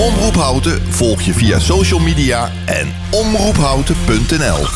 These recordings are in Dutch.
Omroep Houten volg je via social media en omroephouten.nl.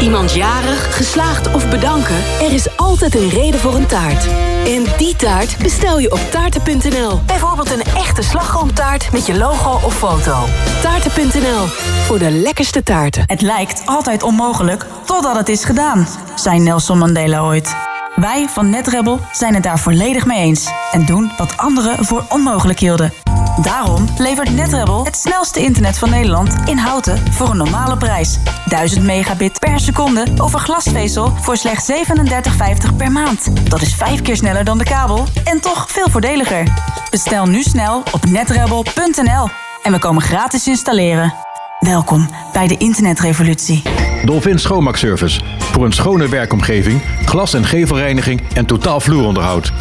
Iemand jarig, geslaagd of bedanken? Er is altijd een reden voor een taart. En die taart bestel je op taarten.nl. Bijvoorbeeld een echte slagroomtaart met je logo of foto. Taarten.nl, voor de lekkerste taarten. Het lijkt altijd onmogelijk totdat het is gedaan, zei Nelson Mandela ooit. Wij van NetRebel zijn het daar volledig mee eens en doen wat anderen voor onmogelijk hielden. Daarom levert NetRebel het snelste internet van Nederland in houten voor een normale prijs. 1000 megabit per seconde over glasvezel voor slechts 37,50 per maand. Dat is vijf keer sneller dan de kabel en toch veel voordeliger. Bestel nu snel op netrebel.nl en we komen gratis installeren. Welkom bij de internetrevolutie. Dolphin Schoonmaakservice. Voor een schone werkomgeving, glas- en gevelreiniging en totaal vloeronderhoud.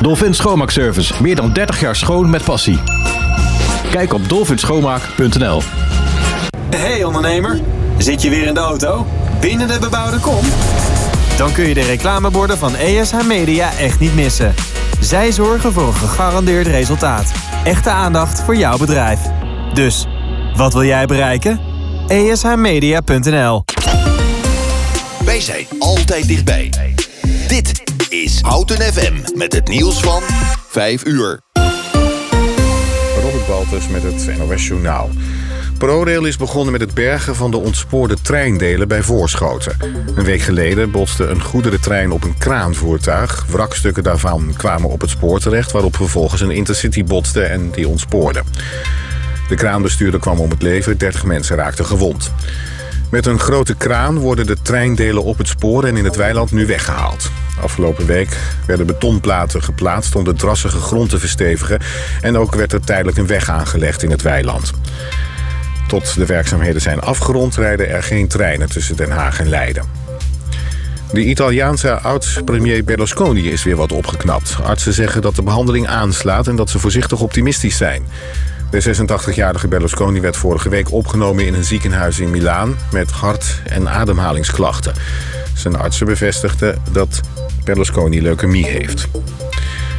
Dolphin Schoonmaakservice. Meer dan 30 jaar schoon met passie. Kijk op dolphinschoonmaak.nl Hey ondernemer, zit je weer in de auto? Binnen de bebouwde kom? Dan kun je de reclameborden van ESH Media echt niet missen. Zij zorgen voor een gegarandeerd resultaat. Echte aandacht voor jouw bedrijf. Dus, wat wil jij bereiken? ESHmedia.nl Wij zijn altijd dichtbij. Dit is Houten FM met het nieuws van 5 uur. Met het NOS. ProRail is begonnen met het bergen van de ontspoorde treindelen bij Voorschoten. Een week geleden botste een goederentrein op een kraanvoertuig. Wrakstukken daarvan kwamen op het spoor terecht... waarop vervolgens een intercity botste en die ontspoorde. De kraanbestuurder kwam om het leven, 30 mensen raakten gewond. Met een grote kraan worden de treindelen op het spoor en in het weiland nu weggehaald. Afgelopen week werden betonplaten geplaatst om de drassige grond te verstevigen... en ook werd er tijdelijk een weg aangelegd in het weiland. Tot de werkzaamheden zijn afgerond rijden er geen treinen tussen Den Haag en Leiden. De Italiaanse oud-premier Berlusconi is weer wat opgeknapt. Artsen zeggen dat de behandeling aanslaat en dat ze voorzichtig optimistisch zijn. De 86-jarige Berlusconi werd vorige week opgenomen in een ziekenhuis in Milaan... met hart- en ademhalingsklachten. Zijn artsen bevestigden dat Berlusconi leukemie heeft.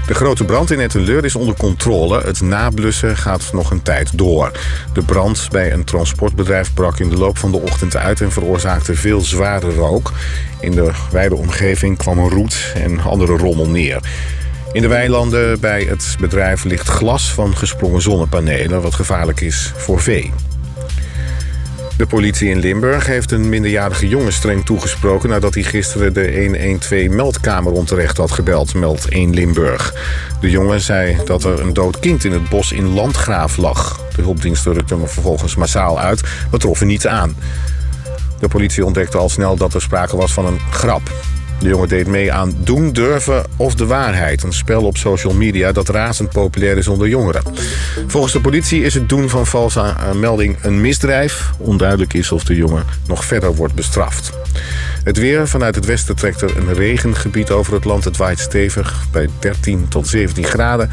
De grote brand in Ettenleur is onder controle. Het nablussen gaat nog een tijd door. De brand bij een transportbedrijf brak in de loop van de ochtend uit... en veroorzaakte veel zware rook. In de wijde omgeving kwam een roet en andere rommel neer. In de weilanden bij het bedrijf ligt glas van gesprongen zonnepanelen... wat gevaarlijk is voor vee. De politie in Limburg heeft een minderjarige jongen streng toegesproken... nadat hij gisteren de 112-meldkamer onterecht had gebeld, meldt 1 Limburg. De jongen zei dat er een dood kind in het bos in Landgraaf lag. De hulpdiensten rukten hem vervolgens massaal uit, maar troffen niet aan. De politie ontdekte al snel dat er sprake was van een grap. De jongen deed mee aan Doen, Durven of de Waarheid. Een spel op social media dat razend populair is onder jongeren. Volgens de politie is het doen van valse eh, melding een misdrijf. Onduidelijk is of de jongen nog verder wordt bestraft. Het weer. Vanuit het westen trekt er een regengebied over het land. Het waait stevig bij 13 tot 17 graden.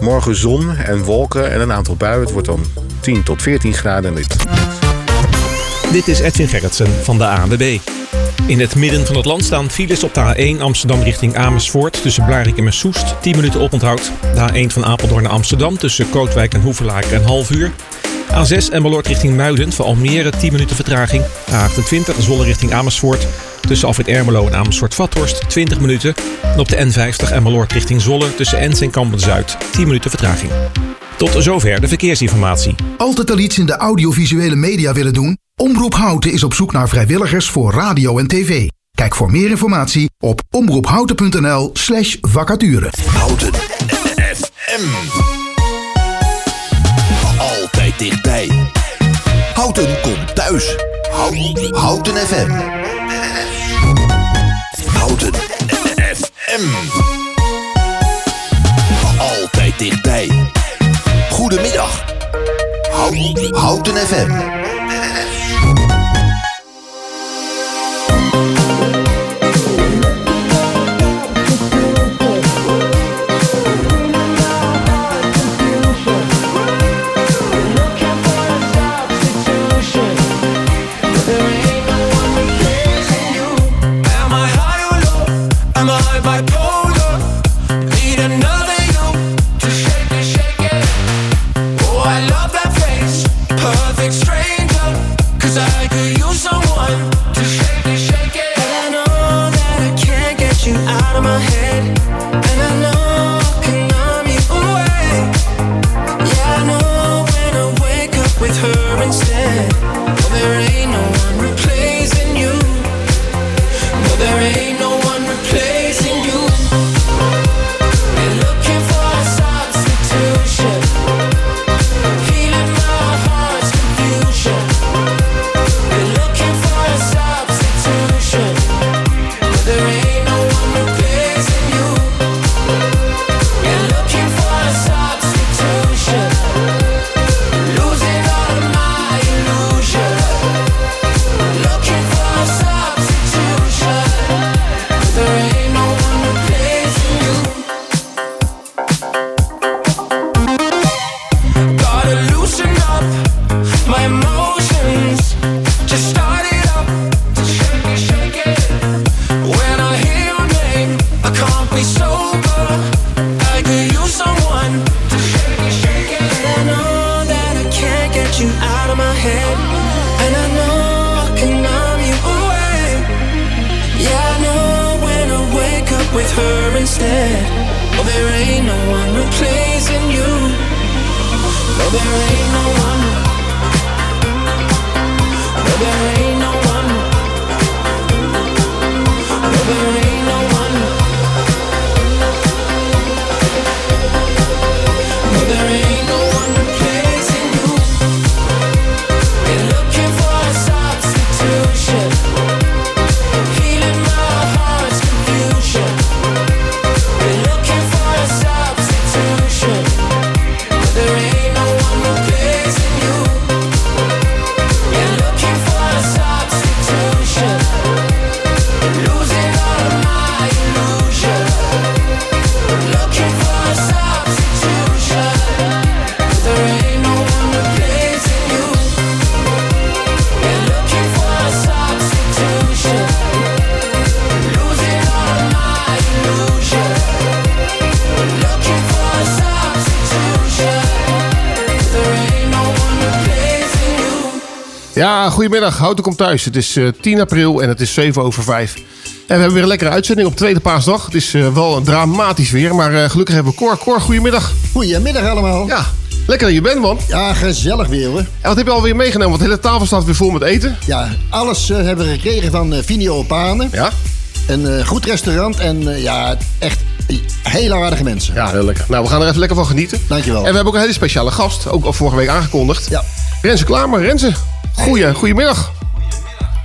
Morgen zon en wolken en een aantal buien. Het wordt dan 10 tot 14 graden. En dit... Dit is Edwin Gerritsen van de ANWB. In het midden van het land staan files op de A1 Amsterdam richting Amersfoort tussen Blarikum en Soest, 10 minuten oponthoud. De A1 van Apeldoorn naar Amsterdam tussen Kootwijk en Hoevelaken een half uur. A6 en Meloord richting Muiden voor Almere 10 minuten vertraging. A28 Zwolle richting Amersfoort tussen Alfred Ermelo en Amersfoort-Vathorst 20 minuten. En op de N50 Emmeloord richting Zolle tussen Ens en Kampen-Zuid 10 minuten vertraging. Tot zover de verkeersinformatie. Altijd al iets in de audiovisuele media willen doen? Omroep Houten is op zoek naar vrijwilligers voor radio en tv. Kijk voor meer informatie op omroephouten.nl slash vacature. Houten FM. Altijd dichtbij. Houten komt thuis. Houten, FM. Houten FM. Altijd dichtbij. Goedemiddag. Houten, Houten FM. Goedemiddag. Houten komt thuis. Het is eh, 10 april en het is 7 over 5. En we hebben weer een lekkere uitzending op tweede paasdag. Het is eh, wel een dramatisch weer, maar eh, gelukkig hebben we Cor. Cor, goedemiddag. Goedemiddag allemaal. Ja, lekker dat je bent, man. Ja, gezellig weer hoor. En wat heb je alweer meegenomen? Want de hele tafel staat weer vol met eten. Ja, alles eh, hebben we gekregen van uh, Vinio Panen. Ja? Een eh, goed restaurant en eh, ja, echt hele aardige mensen. Ja, heel lekker. Nou, we gaan er even lekker van genieten. Dankjewel. En we hebben ook een hele speciale gast, ook al vorige week aangekondigd. Ja. Renze Klamer. Renze, goeie, goedemiddag.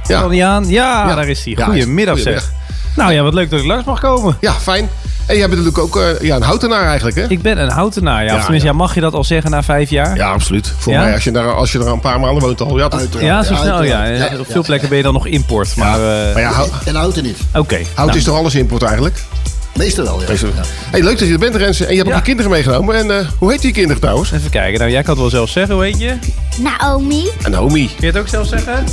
Ja. Kan die aan? Ja, Ja. daar is hij. Ja, Goedemiddag goedemiddag. zeg. Nou ja, wat leuk dat ik langs mag komen. Ja, fijn. En jij bent natuurlijk ook eh, ja, een houtenaar eigenlijk, hè? Ik ben een houtenaar, ja. Ja, tenminste, ja. ja, mag je dat al zeggen na vijf jaar? Ja, absoluut. Voor Ja? mij, als je, daar, als je er een paar maanden woont al. Ja, toch? Ja, zo snel, ja. Op veel plekken ben je dan nog import. Maar, eh, Maar ja, hou- En houten niet. oké. hout Nou, is toch alles import eigenlijk? Meestal wel, ja. Meestal. Hey, leuk dat je er bent, Renze. En je hebt Ja. ook je kinderen meegenomen. En eh, hoe heet die kinderen trouwens? Even kijken. Nou, jij kan het wel zelf zeggen, hoe heet je? Naomi, En Naomi. Kun je het ook zelf zeggen?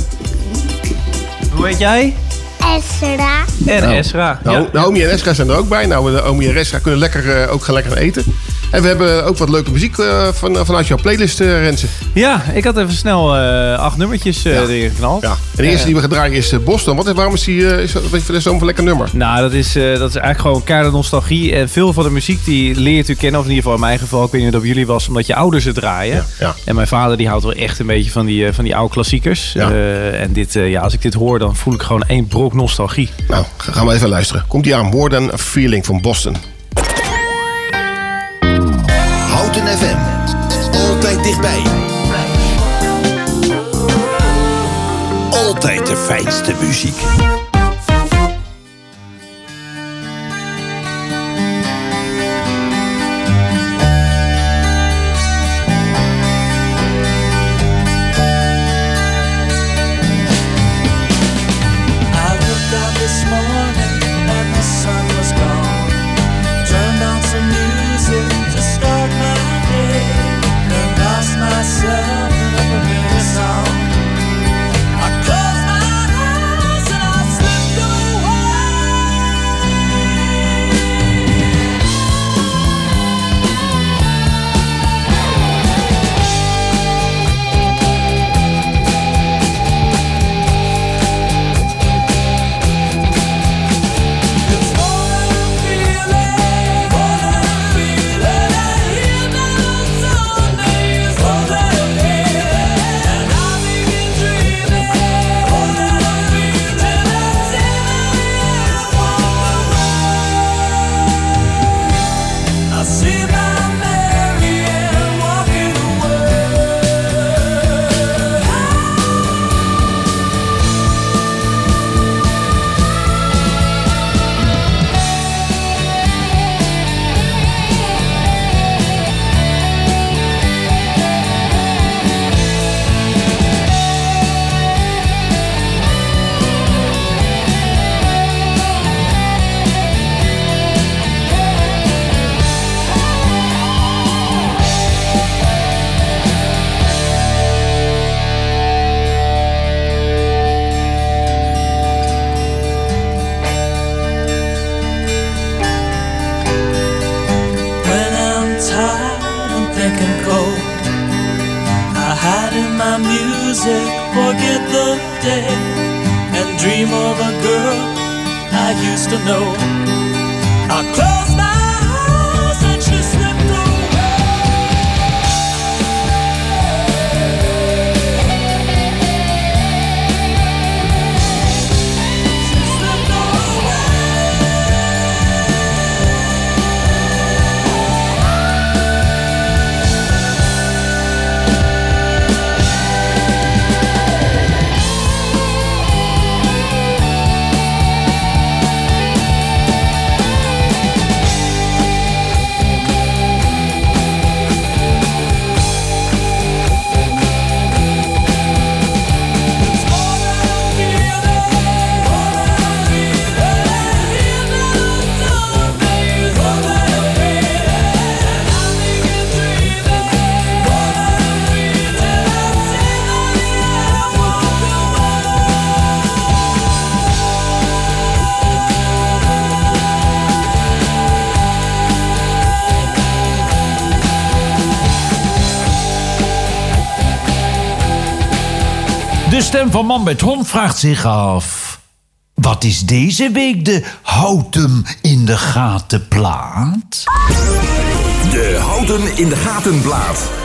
Hoe heet jij? Esra, En Nou, Esra. Nou, ja. Naomi en Esra zijn er ook bij. Nou, Naomi en Esra kunnen lekker, eh, ook gaan lekker gaan eten. En we hebben ook wat leuke muziek eh, van, vanuit jouw playlist, eh Renze. Ja, ik had even snel eh, acht nummertjes eh erin geknald. Ja. En de eerste die we gaan draaien is eh, Boston. Wat, waarom is die eh, is is zo'n lekker nummer? Nou, dat is, eh, dat is eigenlijk gewoon keiharde nostalgie. En veel van de muziek die leert u kennen. Of in ieder geval in mijn geval, ik weet niet of dat jullie was, omdat je ouders het draaien. Ja. En mijn vader die houdt wel echt een beetje van die, eh, van die oude klassiekers. Ja. Eh, en dit, eh, ja, als ik dit hoor, dan voel ik gewoon één brok nostalgie. Nou, gaan we even luisteren. Komt die aan, More Than a Feeling van Boston. FM. Altijd dichtbij. Altijd de fijnste muziek. De stem van Man met Hond vraagt zich af... Wat is deze week de Houten in de gaten plaat? De Houten in de Gaten plaat.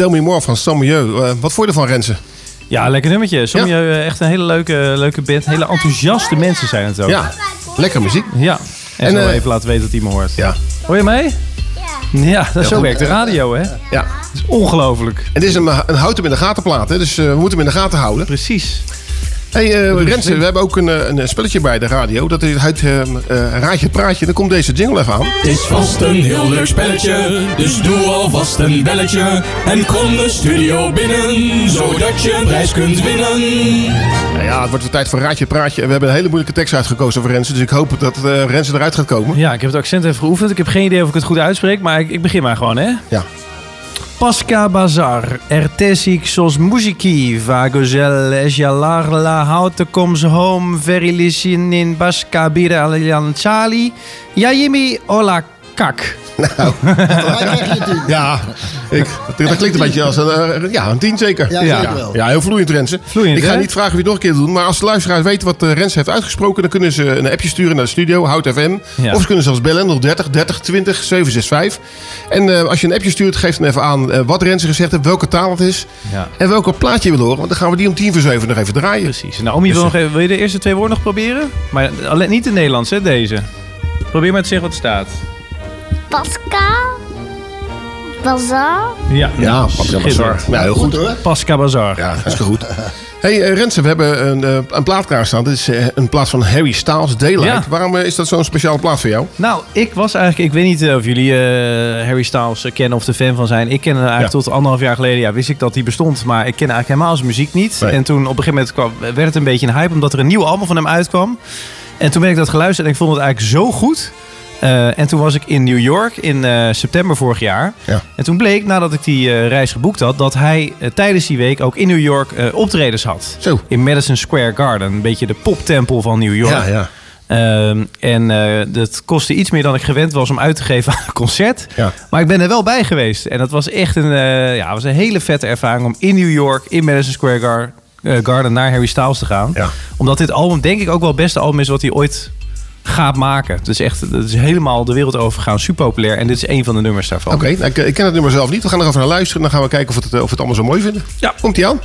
Tell Me More van Samuel. Uh, wat vond je ervan, Rensen? Ja, lekker nummertje. Sommieu, ja. echt een hele leuke, leuke band. Hele enthousiaste mensen zijn het ook. Ja, lekker muziek. Ja. En, en uh, even laten weten dat hij me hoort. Ja. Hoor je mee? Ja, dat zo werkt de radio, hè? Ja. Dat is ongelooflijk. En dit is een, een houten in de gatenplaat, hè? Dus uh, we moeten hem in de gaten houden. Precies. Hey uh, Rensen, we hebben ook een, een spelletje bij de radio. Dat is het uh, Raadje Praatje. Dan komt deze jingle even aan. Het is vast een heel leuk spelletje. Dus doe alvast een belletje. En kom de studio binnen. Zodat je een prijs kunt winnen. Nou ja, het wordt weer tijd voor Raadje Praatje. We hebben een hele moeilijke tekst uitgekozen voor Rensen. Dus ik hoop dat uh, Rensen eruit gaat komen. Ja, ik heb het accent even geoefend. Ik heb geen idee of ik het goed uitspreek. Maar ik, ik begin maar gewoon, hè? Ja. Pasca Bazar, ertesik sos muziki, vagozel esjalar la houte comes home, verilicin in Basca bira alian chali, yayimi ola kak. Nou, ja, ik, dat klinkt een beetje als een, uh, ja, een tien zeker. Ja, ja. zeker wel. ja heel vloeiend Rensen. Vloeiend, ik ga hè? niet vragen wie het nog een keer doet, maar als de luisteraars weten wat uh, Rensen heeft uitgesproken, dan kunnen ze een appje sturen naar de studio, Hout FM. Ja. Of ze kunnen zelfs bellen, 030 30 20 765. En uh, als je een appje stuurt, geef dan even aan wat Rensen gezegd heeft, welke taal het is Ja. en welke plaatje je wil horen. Want dan gaan we die om tien voor zeven nog even draaien. Precies. Naomi Dus, wil, nog even, wil je de eerste twee woorden nog proberen? Maar alleen, niet in Nederlands, hè, deze. Probeer maar te zeggen wat er staat. Pascal. Bazaar. Ja, Ja, Pasca Bazar. Ja, heel goed hoor. Pasca Bazar. Ja, dat is goed. Hey uh, Rensen, we hebben een, uh, een plaat klaarstaan. Dit is uh, een plaat van Harry Styles, Daylight. Ja. Waarom is dat zo'n speciale plaat voor jou? Nou, ik was eigenlijk... Ik weet niet eh, of jullie eh, Harry Styles eh, kennen of er fan van zijn. Ik ken hem eigenlijk Ja. tot anderhalf jaar geleden. Ja, wist ik dat hij bestond. Maar ik ken eigenlijk helemaal zijn muziek niet. Nee. En toen op een gegeven moment kwam, werd het een beetje een hype... omdat er een nieuw album van hem uitkwam. En toen ben ik dat geluisterd en ik vond het eigenlijk zo goed... Eh, en toen was ik in New York in eh, september vorig jaar. Ja. En toen bleek, nadat ik die eh, reis geboekt had... dat hij tijdens die week ook in New York optredens had. Zo. In Madison Square Garden. Een beetje de poptempel van New York. Ja, ja. Ehm, en dat kostte iets meer dan ik gewend was om uit te geven aan een concert. Ja. Maar ik ben er wel bij geweest. En dat was echt een, ja, was een hele vette ervaring om in New York, in Madison Square Gar- Garden, naar Harry Styles te gaan. Ja. Omdat dit album denk ik ook wel het beste album is wat hij ooit gaat maken. Het is echt, het is helemaal de wereld over gegaan, super populair. En dit is een van de nummers daarvan. Oké, nou, ik, ik ken het nummer zelf niet. We gaan er even naar luisteren. Dan gaan we kijken of we het, eh, of we het allemaal zo mooi vinden. Ja. Komt ie aan?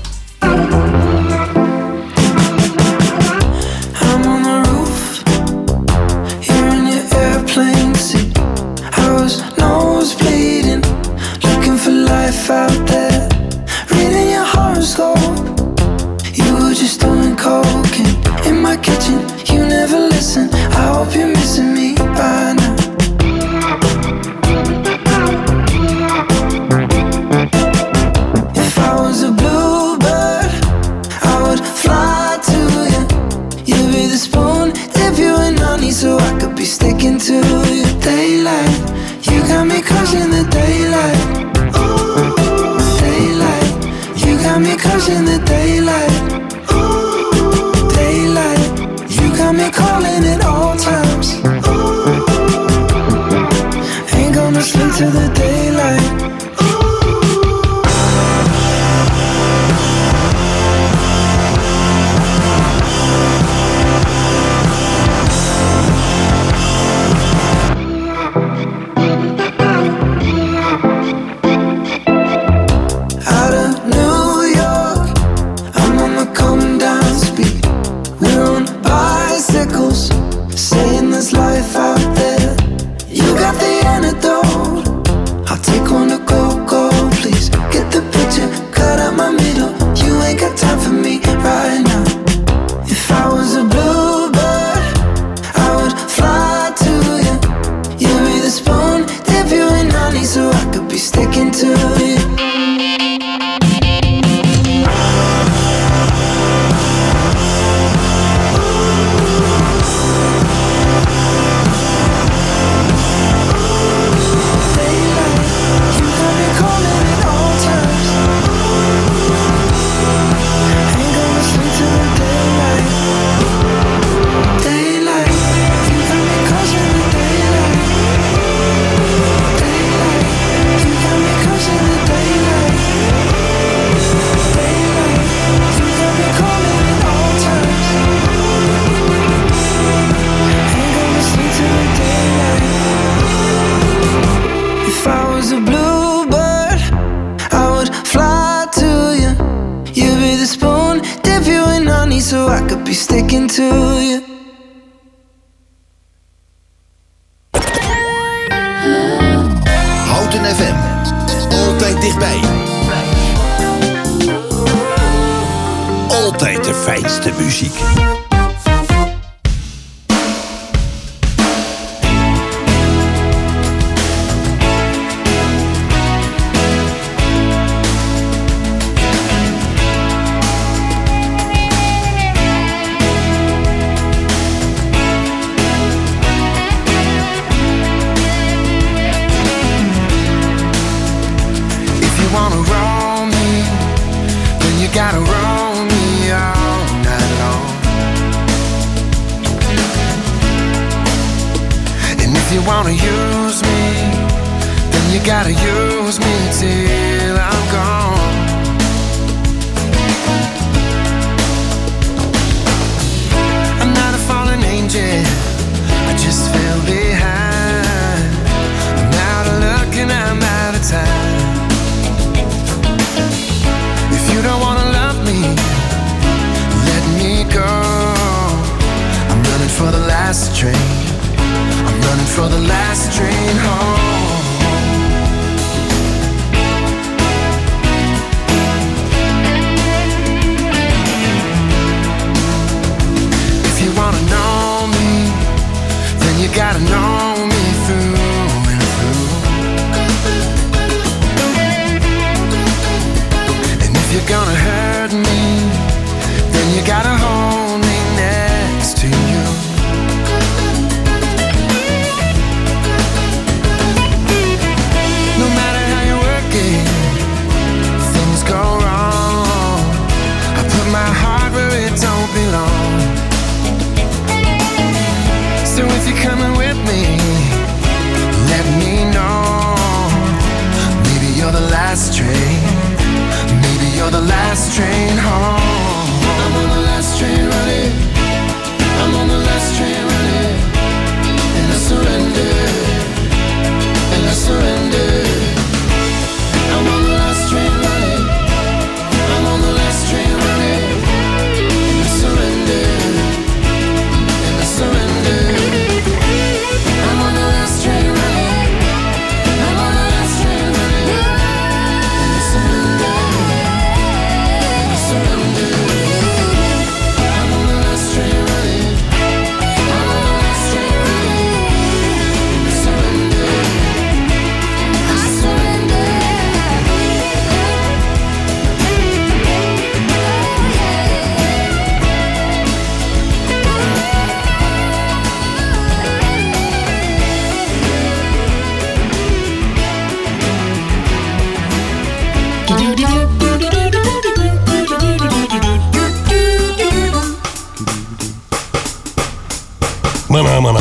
Mana, mana.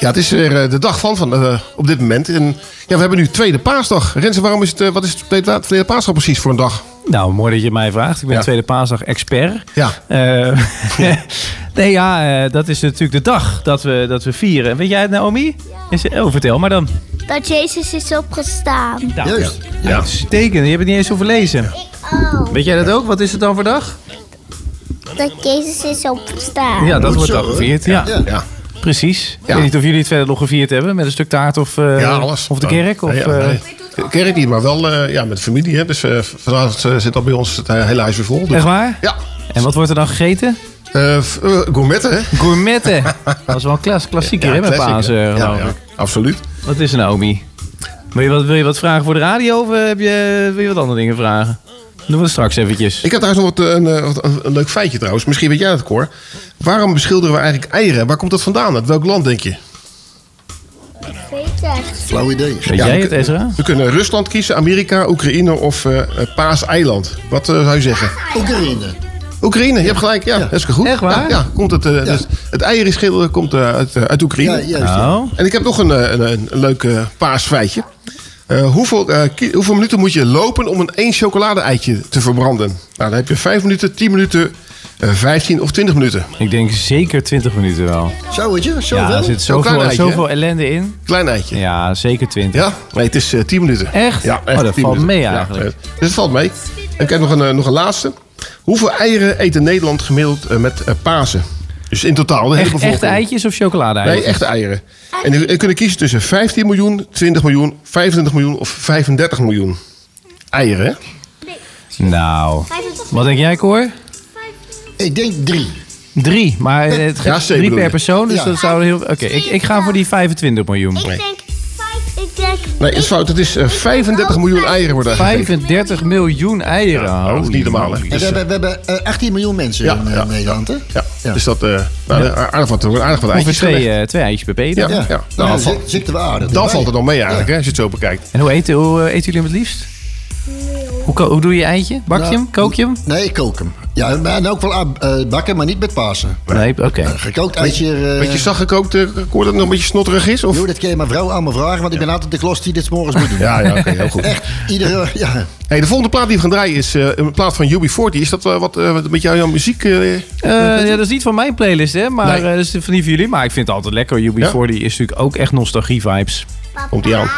Ja, het is weer eh, de dag van, van eh, op dit moment. En ja, we hebben nu tweede paasdag. Renze, waarom is het, eh, wat is het tweede paasdag precies voor een dag? Nou, mooi dat je mij vraagt. Ik ben Tweede Paasdag expert. Ja. Eh, nee, ja, eh, dat is natuurlijk de dag dat we, dat we vieren. Weet jij het, Naomi? Is, oh, vertel maar dan. Dat Jezus is opgestaan. Nou, Juist. Ja. Uitstekend. Je hebt het niet eens hoeven lezen. Oh. Weet jij dat ook? Wat is het dan voor dag? Dat Jezus is opgestaan. Ja, dat wordt dan gevierd. Ja. Ja. Precies. Ik weet niet of jullie het verder nog gevierd hebben met een stuk taart of, eh, Ja, alles. of de kerk. Of, Ja, eh, nee. Kerk niet, maar wel eh, ja, met familie. Hè. Dus eh, vandaag eh, zit al bij ons het hele huis weer vol. Dus- Echt waar? Ja. En wat wordt er dan gegeten? Eh, eh, gourmetten, hè? Gourmetten. dat is wel een klas, klassieker Ja, hè, met Pasen, hè? Ja, absoluut. Wat is er, Naomi? Wil je, wat, wil je wat vragen voor de radio of heb je, wil je wat andere dingen vragen? Doen we het straks eventjes. Ik had trouwens nog wat, een, eh, wat- een, een leuk feitje trouwens. Misschien weet jij het, Cor. Waarom beschilderen we eigenlijk eieren? Waar komt dat vandaan? Uit welk land, denk je? Flauw idee. Weet jij het, Ezra? We kunnen Rusland kiezen, Amerika, Oekraïne of eh, eh, Paaseiland. Wat eh, zou je zeggen? Oekraïne. Oekraïne, je hebt gelijk. Ja, dat is goed. Echt waar? Ja, ja, komt het, eh, dus het eierenschilder komt uit, uit Oekraïne. Ja, juist, ja. Oh. En ik heb nog een, een, een, een leuk eh, paasfeitje. Eh, hoeveel, eh, hoeveel minuten moet je lopen om een één chocolade-eitje te verbranden? Nou, dan heb je 5 minuten, 10 minuten, 15 of 20 minuten. Ik denk zeker 20 minuten wel. Zo, weet je? Zo ja, er zit zoveel, zoveel ellende in. Klein eitje. Ja, zeker 20. Ja? Nee, het is eh 10 minuten. Echt? Ja, Oh, dat 10 valt minuten. mee Ja, eigenlijk. eh, dus het valt mee. En ik heb nog een, eh, nog een laatste. Hoeveel eieren eet in Nederland gemiddeld eh, met eh, Pasen? Dus in totaal, de hele Echt, bevolking. echte eitjes of chocolade-eitjes? Nee, echte eieren. En u kunt kiezen tussen 15 miljoen, 20 miljoen, 25 miljoen of 35 miljoen. Eieren, hè? Nou, wat denk jij, Cor? Ik denk drie. Drie, maar het Ja, gaat drie per persoon, dus Ja. dat zou heel... Oké, ik, ik ga voor die 25 miljoen. Ik denk vijf, ik denk... Nee, is fout. Het is eh, 35 miljoen eieren worden er gegeten. 35 miljoen eieren. Ja, dat is niet normaal, hè? En Dus, we eh, hebben, we hebben eh, 18 miljoen mensen Ja, in eh, ja. Nederland, hè? ja. Ja. dus dat... eh nou, aardig wat, aardig wat Ongeveer eitjes twee, eh, twee eitjes per pedo. Ja, ja. Ja, Nou, dan val- zit, zit er wel aardig dan valt het nog mee eigenlijk, hè, als je het zo bekijkt. En hoe eten, hoe, eh, eten jullie hem het liefst? Hoe, hoe doe je je eitje? Bak je Nou, hem? Kook je hem? Nee, ik kook hem. Ja, maar en ook wel eh, bakken, maar niet met Pasen. Nee, oké. Een gekookt eitje... eh, Beetje zacht gekookt, eh, Koor, dat het nog een beetje snotterig is? Of? Joh, dat kun je mijn vrouw aan me vragen, want ik ben altijd de klos die dit 's morgens moet doen. Ja, ja, oké, heel goed. Echt, iedere... Ja. Hey, de volgende plaat die we gaan draaien is eh, een plaat van UB40. Is dat eh, wat, eh, wat met jou, jouw muziek? eh, Eh, ja, dat is niet van mijn playlist, hè? Maar Nee. eh, dat is van die van jullie. Maar ik vind het altijd lekker. UB40 is natuurlijk ook echt nostalgie-vibes. Komt die aan.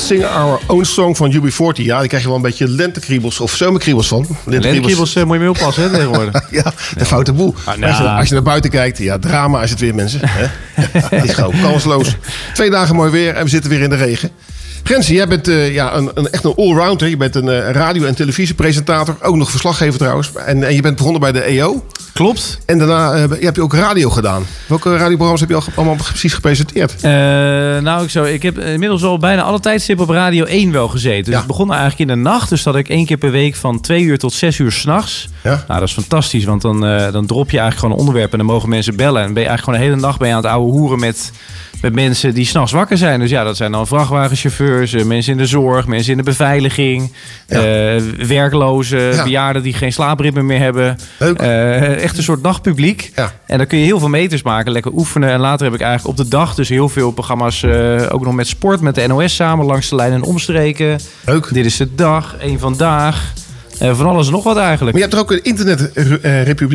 Sing Our Own Song van UB40. Ja, daar krijg je wel een beetje lentekriebels of zomerkriebels van. Lentekriebels uh, moet je mee oppassen, hè, tegenwoordig. ja, een foute boel. Ah, nou. als, je, als, je, naar buiten kijkt, ja, drama is het weer, mensen. Hè? Het is gewoon kansloos. Twee dagen mooi weer en we zitten weer in de regen. Grenzie, jij bent uh, ja, een, een, echt een allrounder. Je bent een uh, radio- en televisiepresentator. Ook nog verslaggever trouwens. En, en je bent begonnen bij de EO. Klopt. En daarna uh, heb je ook radio gedaan. Welke radioprogramma's heb je al allemaal precies gepresenteerd? nou, ik, zo, ik heb inmiddels al bijna alle tijdstippen op Radio 1 wel gezeten. Dus ja. ik begon eigenlijk in de nacht. Dus dat ik één keer per week van twee uur tot zes uur s'nachts. Ja. Nou, dat is fantastisch. Want dan, dan drop je eigenlijk gewoon een onderwerp en dan mogen mensen bellen. En ben je eigenlijk gewoon de hele nacht je aan het ouwe hoeren met met mensen die s'nachts wakker zijn. Dus ja, dat zijn dan vrachtwagenchauffeurs, eh, mensen in de zorg, mensen in de beveiliging, ja. uh, werklozen, ja. bejaarden die geen slaapritme meer hebben. Uh, echt een soort dagpubliek. Ja. En dan kun je heel veel meters maken, lekker oefenen. En later heb ik eigenlijk op de dag dus heel veel programma's, ook nog met sport, met de NOS samen, langs de lijn en omstreken. Leuk. Dit is de dag, één vandaag. Uh, van alles en nog wat eigenlijk. Maar je hebt er ook een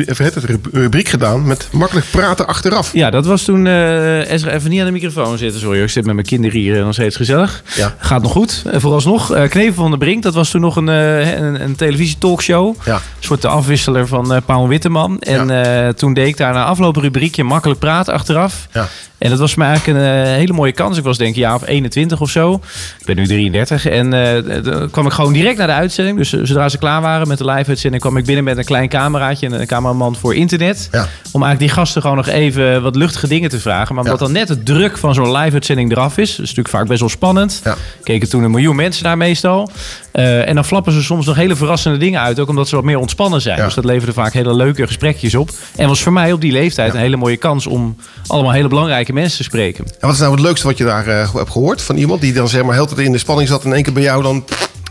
internetrubriek gedaan met makkelijk praten achteraf. Ja, dat was toen Ezra even niet aan de microfoon zitten. Sorry, ik zit met mijn kinderen hier nog steeds gezellig. Ja. Gaat nog goed. Vooralsnog, Knevel van de Brink, dat was toen nog een, een, een televisietalkshow. Ja. Een soort de afwisseler van Paul Witteman. En ja. toen deed ik daar na afloop een rubriekje makkelijk praten achteraf. Ja. En dat was voor mij eigenlijk een uh, hele mooie kans. Ik was denk ik jaar of 21 of zo. Ik ben nu 33. En uh, dan kwam ik gewoon direct naar de uitzending. Dus zodra ze klaar waren met de live-uitzending... kwam ik binnen met een klein cameraatje en een cameraman voor internet. Ja. Om eigenlijk die gasten gewoon nog even wat luchtige dingen te vragen. Maar omdat Ja. dan net het druk van zo'n live-uitzending eraf is... dat is natuurlijk vaak best wel spannend. Ja. Keken toen een miljoen mensen daar meestal. Uh, en dan flappen ze soms nog hele verrassende dingen uit. Ook omdat ze wat meer ontspannen zijn. Ja. Dus dat leverde vaak hele leuke gesprekjes op. En was voor mij op die leeftijd een hele mooie kans... om allemaal hele belangrijke mensen te spreken. En wat is nou het leukste wat je daar eh, hebt gehoord van iemand die dan zeg maar heel tijd in de spanning zat en in één keer bij jou dan.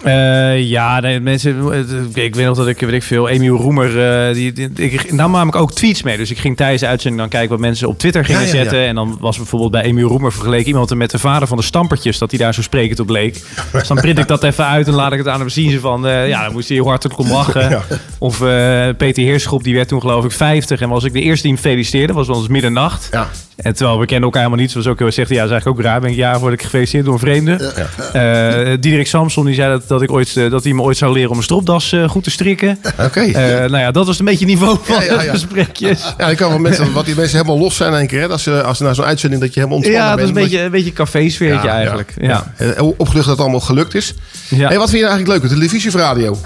Eh, ja, nee, mensen. Ik weet nog dat ik, weet ik veel, Emiel Roemer. eh, die, die, ik nam namelijk ook tweets mee. Dus ik ging tijdens de uitzending dan kijken wat mensen op Twitter gingen Ja, ja, ja. zetten. En dan was bijvoorbeeld bij Emiel Roemer vergeleken iemand met de vader van de stampertjes. Dat hij daar zo sprekend op leek. Dus dan print ik dat even uit en laat ik het aan hem zien. Ze van, ja, dan moest hij heel hartelijk om lachen. Of Peter Heerschop, die werd toen geloof ik 50. En was ik de eerste die hem feliciteerde. Was wel eens middernacht. En terwijl we kennen elkaar helemaal niet. Zoals ook heel zegt, ja, dat is eigenlijk ook raar. Ben ik ja, word ik gefeliciteerd door een vreemde. Eh Diederik Samson die zei dat, dat, ik ooit, eh, dat hij me ooit zou leren om een stropdas eh, goed te strikken. Oké. Eh, nou ja, dat was een beetje het niveau van Ja, ja, ja. de gesprekjes. Ja, ik kan wel mensen, wat die mensen helemaal los zijn in één keer. Hè? Als, ze, als ze naar zo'n uitzending dat je helemaal ontspannen Ja, dat is bent. een beetje een beetje cafésfeertje eigenlijk. Ja. Ja. Opgelucht dat het allemaal gelukt is. Ja. Hey, wat vind je eigenlijk leuk? Televisie of radio?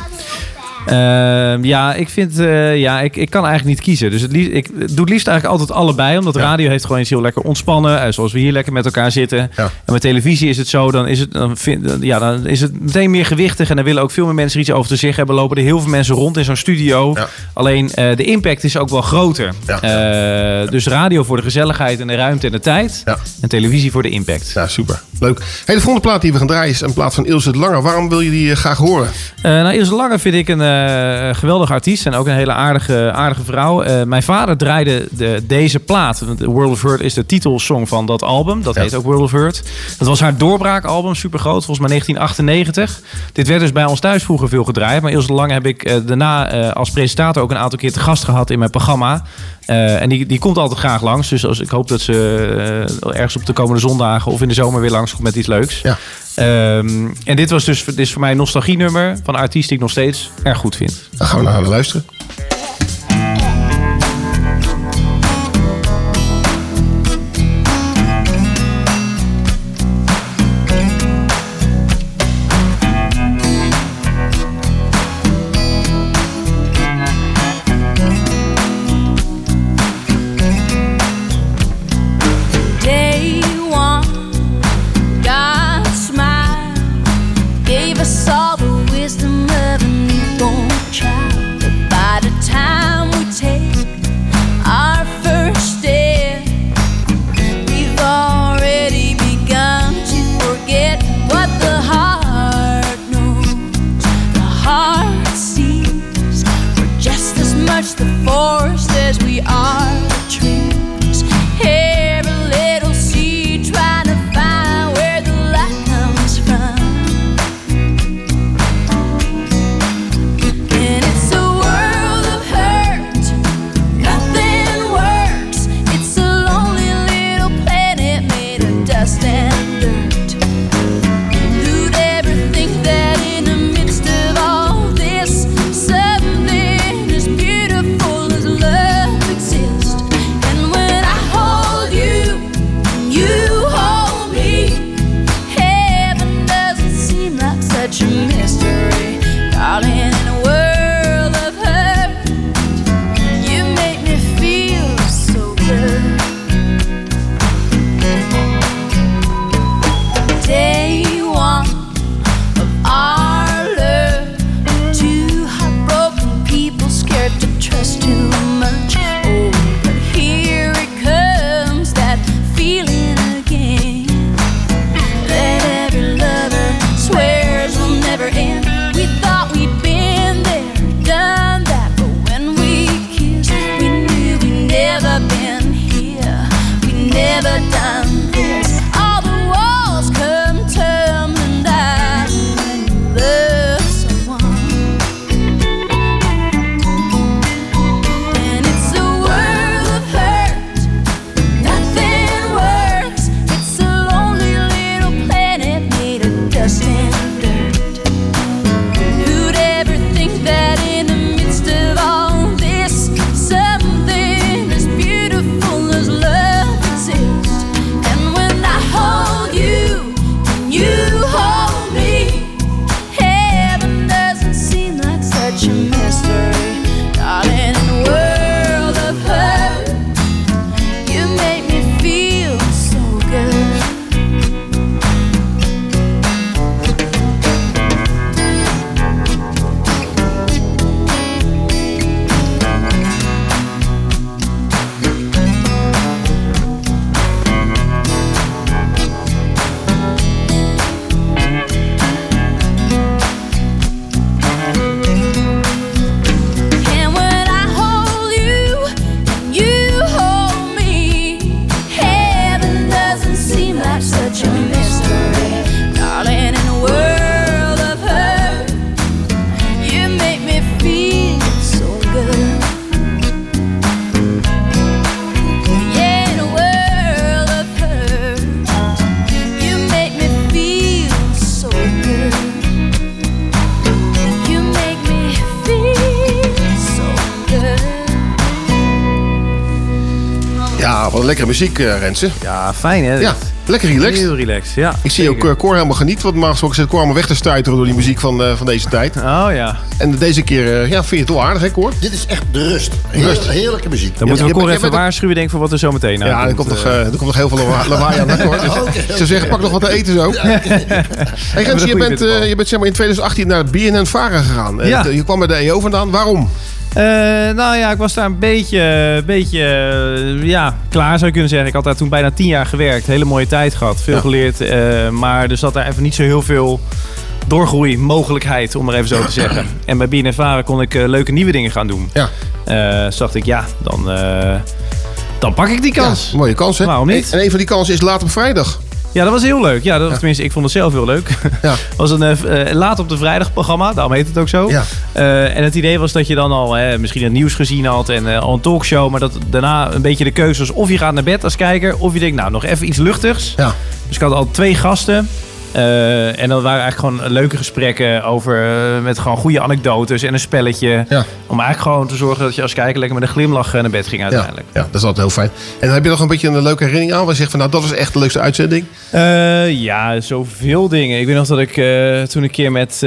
Ehm, ja, ik vind, eh, ja, ik, ik kan eigenlijk niet kiezen. Dus het liefst, ik doe het liefst eigenlijk altijd allebei. Omdat radio heeft gewoon iets heel lekker ontspannen. eh, zoals we hier lekker met elkaar zitten. Ja. En met televisie is het zo, dan is het, dan vind, ja, dan is het meteen meer gewichtig. En dan willen ook veel meer mensen er iets over te zeggen hebben. Lopen er heel veel mensen rond in zo'n studio. Ja. Alleen eh, de impact is ook wel groter. Dus radio voor de gezelligheid en de ruimte en de tijd. En televisie voor de impact. Ja, super. Leuk. Hey, de volgende plaat die we gaan draaien is een plaat van Ilse Lange. Waarom wil je die graag horen? Nou, Ilse Lange vind ik een eh, geweldige artiest en ook een hele aardige, aardige vrouw. Eh, mijn vader draaide de, deze plaat. World of Hurt is de titelsong van dat album. Dat Ja. heet ook World of Hurt. Dat was haar doorbraakalbum, super groot, volgens mij 1998. Dit werd dus bij ons thuis vroeger veel gedraaid. Maar Ilse Lange heb ik eh, daarna als presentator ook een aantal keer te gast gehad in mijn programma. En die, die komt altijd graag langs. Dus als, ik hoop dat ze ergens op de komende zondagen of in de zomer weer langs komt met iets leuks. Ja. Ehm, en dit was dus dit is voor mij een nostalgienummer van een artiest die ik nog steeds erg goed vind. Dan gaan we naar luisteren. Lekkere muziek, eh Rensen. Ja, fijn hè? Ja, lekker relaxed. Heel relaxed, ja. Ik zie ook eh, Cor helemaal genieten. Want normaal gesproken zit Cor allemaal weg te stuiteren door die muziek van, eh, van deze tijd. Oh ja. En deze keer eh, ja, vind je het wel aardig, hè Cor? Dit is echt de rust. Heel, Rust. Heerlijke muziek. Dan moeten we je Cor even waarschuwen denk ik, voor wat er zo meteen Ja, er komt, nog, eh, er komt nog heel veel lawa- lawaai aan, hè Cor? Dus Oké, ik zou oké. zeggen, pak nog wat te eten zo. Hey Rens, je bent, je bent zeg maar in 2018 naar het BNN Vara gegaan. Ja. Je kwam bij de EO vandaan. Waarom? Eh, nou ja, ik was daar een beetje, beetje eh, ja, klaar zou je kunnen zeggen. Ik had daar toen bijna tien jaar gewerkt. Hele mooie tijd gehad. Veel Ja. geleerd. eh, maar er zat daar even niet zo heel veel doorgroeimogelijkheid, om maar even zo te zeggen. En bij Vara kon ik leuke nieuwe dingen gaan doen. Ja. Dus dacht ik, ja, dan, dan pak ik die kans. Ja, mooie kans, hè? Waarom niet? En een van die kansen is laat op vrijdag. Ja, dat was heel leuk. Ja, dat, tenminste, ik vond het zelf heel leuk. Ja. was een eh, eh, laat op de vrijdag programma, daarom heet het ook zo. Ja. Eh, en het idee was dat je dan al eh, misschien het nieuws gezien had en al een talkshow, maar dat daarna een beetje de keuze was of je gaat naar bed als kijker, of je denkt, nou, nog even iets luchtigs. Ja. Dus ik had al twee gasten. Eh, en dat waren eigenlijk gewoon leuke gesprekken over eh, met gewoon goede anekdotes en een spelletje. Ja. Om eigenlijk gewoon te zorgen dat je als kijker lekker met een glimlach eh, naar bed ging uiteindelijk. ja, dat is altijd heel fijn. En heb je nog een beetje een leuke herinnering aan? Waar je zegt van, nou, dat was echt de leukste uitzending. Eh, ja, zoveel dingen. Ik weet nog dat ik toen een keer met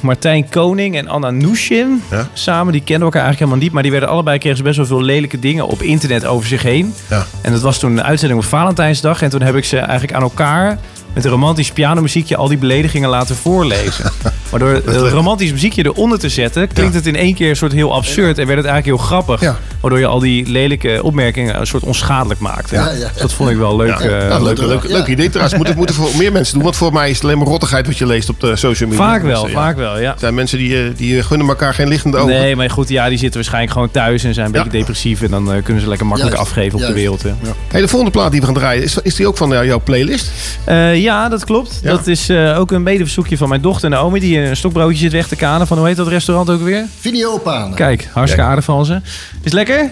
Martijn Koning en Anna Nushin Ja. samen, die kenden elkaar eigenlijk helemaal niet, maar die werden allebei kregen ze best wel veel lelijke dingen op internet over zich heen. Ja. En dat was toen een uitzending op Valentijnsdag en toen heb ik ze eigenlijk aan elkaar met een romantisch pianomuziekje al die beledigingen laten voorlezen. Maar door het romantisch muziekje eronder te zetten, klinkt het in één keer een soort heel absurd en werd het eigenlijk heel grappig. Ja. Waardoor je al die lelijke opmerkingen een soort onschadelijk maakte. Ja, ja. Dat vond ik wel leuk. Ja, eh, nou, leuk, leuk. leuk, leuk Ja. idee trouwens. Moeten voor meer mensen doen. Want voor mij is het alleen maar rottigheid wat je leest op de social media. Vaak wel, ja. vaak wel, ja. Er zijn mensen die, eh, die gunnen elkaar geen lichtende ogen. Nee, maar goed, ja, die zitten waarschijnlijk gewoon thuis en zijn een Ja. beetje depressief. En dan eh, kunnen ze lekker makkelijk Juist, afgeven op de wereld. hè. Hey, de volgende plaat die we gaan draaien, is, is die ook van jou- jouw playlist? Eh, ja, dat klopt. Ja. Dat is eh, ook een medeverzoekje van mijn dochter Naomi. Die een stokbroodje zit weg te kanen van, hoe heet dat restaurant ook weer? Videopanen. Kijk, hartstikke aardig van ze. Is het lekker?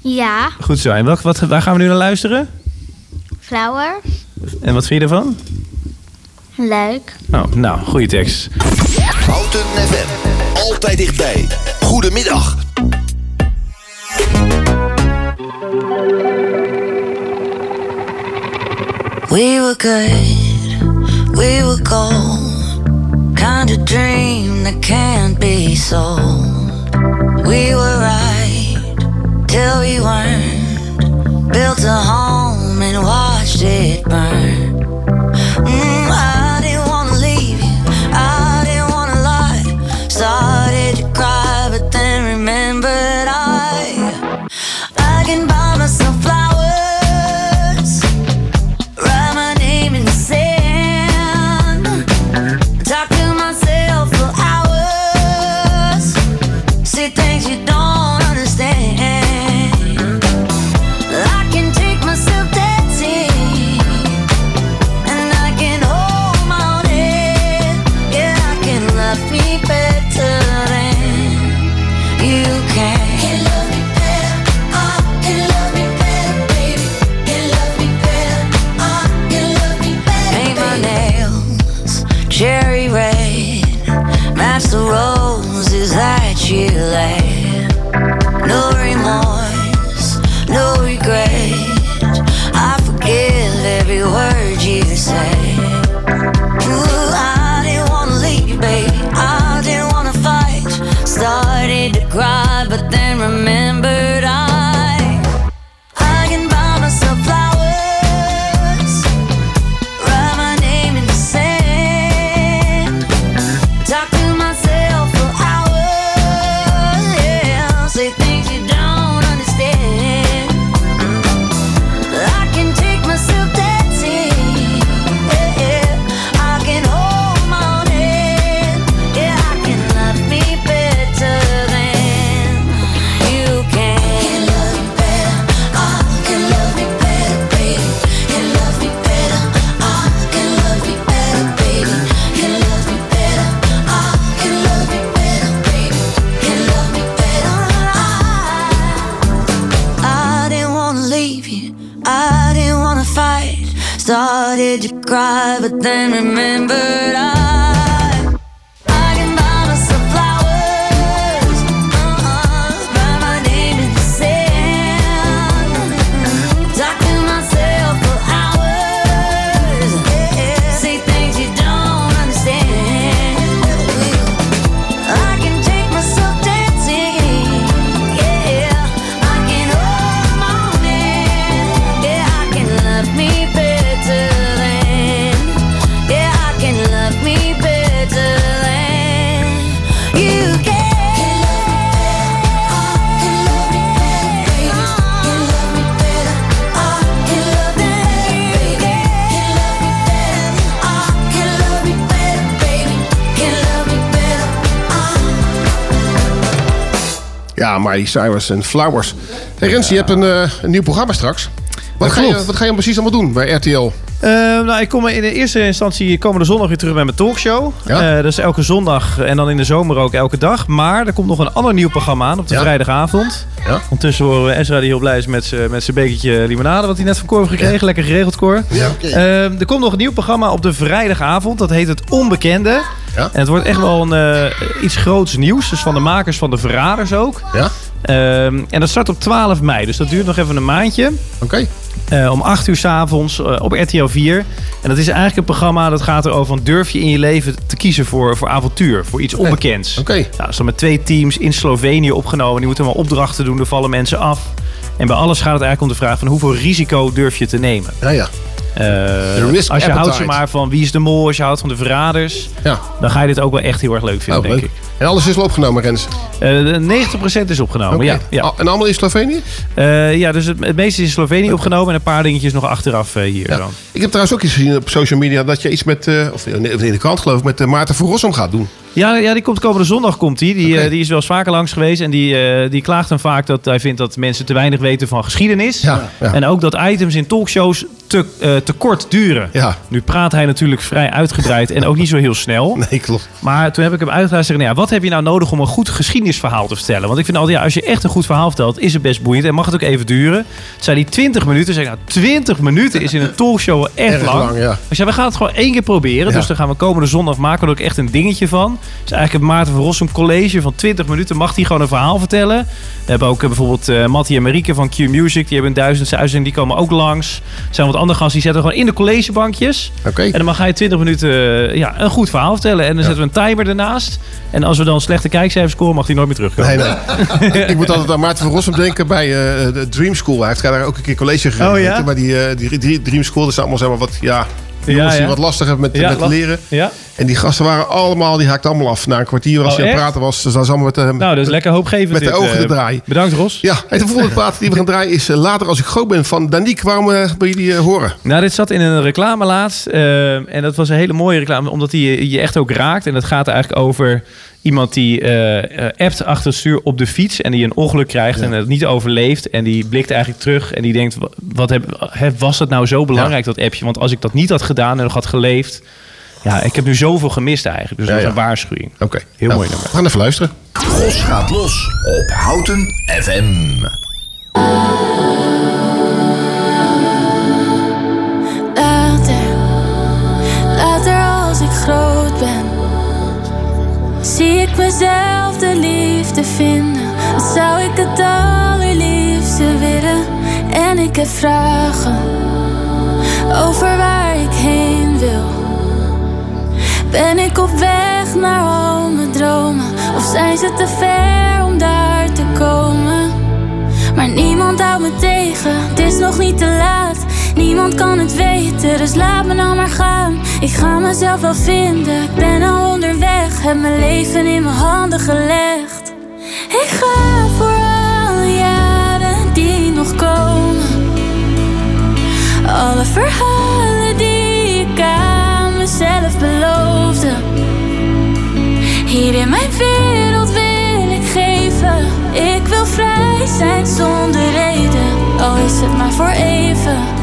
Ja, Goed zo. En welk, wat, waar gaan we nu naar luisteren? flower. En wat vind je ervan? Leuk. Oh, nou, goede tekst. Houten FM. Altijd dichtbij. Goedemiddag. We were good, we were gold. Kind of dream that can't be sold. We were right till we weren't. Built a home and watched it burn. Mm, I didn't wanna leave you, I didn't wanna lie. Started to cry, but then remembered Miley Cyrus en Flowers. Hey Rens, je hebt een, eh, een nieuw programma straks. Wat ga, je, wat ga je precies allemaal doen bij RTL? Eh, nou, ik kom in de eerste instantie komende zondag weer terug met mijn talkshow. Ja. Eh, dat is elke zondag en dan in de zomer ook elke dag. Maar er komt nog een ander nieuw programma aan op de Ja. vrijdagavond. Ja. Ondertussen horen we Ezra die heel blij is met zijn bekertje limonade... wat hij net van Cor heeft gekregen. Lekker geregeld, Cor. Ja, oké. Eh, er komt nog een nieuw programma op de vrijdagavond. Dat heet Het Onbekende. Ja. En het wordt echt wel een, iets groots nieuws. Dus van de makers van De Verraders ook. Ja? Ehm, en dat start op 12 mei. Dus dat duurt nog even een maandje. Oké. Eh, om 8 uur s'avonds uh, op RTL 4. En dat is eigenlijk een programma dat gaat erover van durf je in je leven te kiezen voor, voor avontuur, voor iets onbekends. Oké. Nou, dat is dan met twee teams in Slovenië opgenomen. Die moeten allemaal opdrachten doen, er vallen mensen af. En bij alles gaat het eigenlijk om de vraag van hoeveel risico durf je te nemen. Ja, ja. Eh, als je houdt appetite. zeg maar, van wie is de mol, als je houdt van de verraders, Ja. dan ga je dit ook wel echt heel erg leuk vinden, Oh, denk leuk. ik. En alles is al opgenomen, Rens? Eh, de 90% is opgenomen, ja. ja. Ah, En allemaal in Slovenië? Eh, ja, dus het, het meeste is in Slovenië opgenomen en een paar dingetjes nog achteraf eh, hier Ja. dan. Ik heb trouwens ook iets gezien op social media dat je iets met, eh, of in de krant geloof ik, met eh, Maarten van Rossum gaat doen. Ja, ja, die komt komende zondag komt die. Die, eh, die is wel eens vaker langs geweest. En die, eh, die klaagt dan vaak dat hij vindt dat mensen te weinig weten van geschiedenis. Ja, ja. En ook dat items in talkshows te, eh, te kort duren. Ja. Nu praat hij natuurlijk vrij uitgebreid en ook niet zo heel snel. Nee, klopt. Maar toen heb ik hem uitgelegd en zeggen, nou ja, wat heb je nou nodig om een goed geschiedenisverhaal te vertellen? Want ik vind altijd, ja, als je echt een goed verhaal vertelt, is het best boeiend en mag het ook even duren. Het zei die 20 minuten. Zeg nou, 20 minuten is in een talkshow wel echt Erg lang. lang, ja. Dus ja, we gaan het gewoon één keer proberen. Ja. Dus dan gaan we komende zondag maken er ook echt een dingetje van. Dus eigenlijk het Maarten van Rossum college van 20 minuten mag hij gewoon een verhaal vertellen. We hebben ook eh, bijvoorbeeld eh Mattie en Marieke van Q Music. Die hebben een duizendste uitzending, die komen ook langs. Er zijn wat andere gasten, die zetten we gewoon in de collegebankjes. Oké. En dan mag hij 20 minuten eh, ja, een goed verhaal vertellen. En dan zetten we een timer ernaast. En als we dan slechte kijkcijfers scoren, mag hij nooit meer terugkomen. Nee, nee. ik, moet altijd aan Maarten van Rossum denken bij eh, de Dream School. Hij heeft daar ook een keer college gegeven. Oh, ja? Maar die, eh, die, die Dream School, dat is allemaal zeg maar wat, ja, jongens Ja, die wat lastig hebben met, Ja, met last- leren. Ja. En die gasten waren allemaal, die haakten allemaal af. Na een kwartier als Oh, hij aan het praten was, dus dan allemaal met, eh, Nou, is lekker hoopgevend. met de ogen eh. te draaien. Bedankt, Ros. Ja, en de volgende plaat die we gaan draaien is eh, Later als ik groot ben van Danique. Waarom wil je die horen? Nou, dit zat in een reclame laatst. en dat was een hele mooie reclame, omdat die je, je echt ook raakt. En dat gaat eigenlijk over iemand die eh eh, appt achter het stuur op de fiets... en die een ongeluk krijgt en het niet overleeft. En die blikt eigenlijk terug en die denkt... wa- wat heb, hè, was het nou zo belangrijk, dat appje? Want als ik dat niet had gedaan en nog had geleefd... Ja, ik heb nu zoveel gemist eigenlijk. Dus Ja, dat is ja. een waarschuwing. Oké. Heel Nou, mooi nummer. We gaan even luisteren. Gros gaat los op Houten FM. Ik mezelf de liefde vinden. Wat zou ik het allerliefste willen? En ik heb vragen over waar ik heen wil. Ben ik op weg naar al mijn dromen? Of zijn ze te ver om daar te komen? Maar niemand houdt me tegen, het is nog niet te laat. Niemand kan het weten, dus laat me nou maar gaan. Ik ga mezelf wel vinden, ik ben al onderweg. Heb mijn leven in mijn handen gelegd. Ik ga voor alle jaren die nog komen. Alle verhalen die ik aan mezelf beloofde. Hier in mijn wereld wil ik geven. Ik wil vrij zijn zonder reden, al is het maar voor even.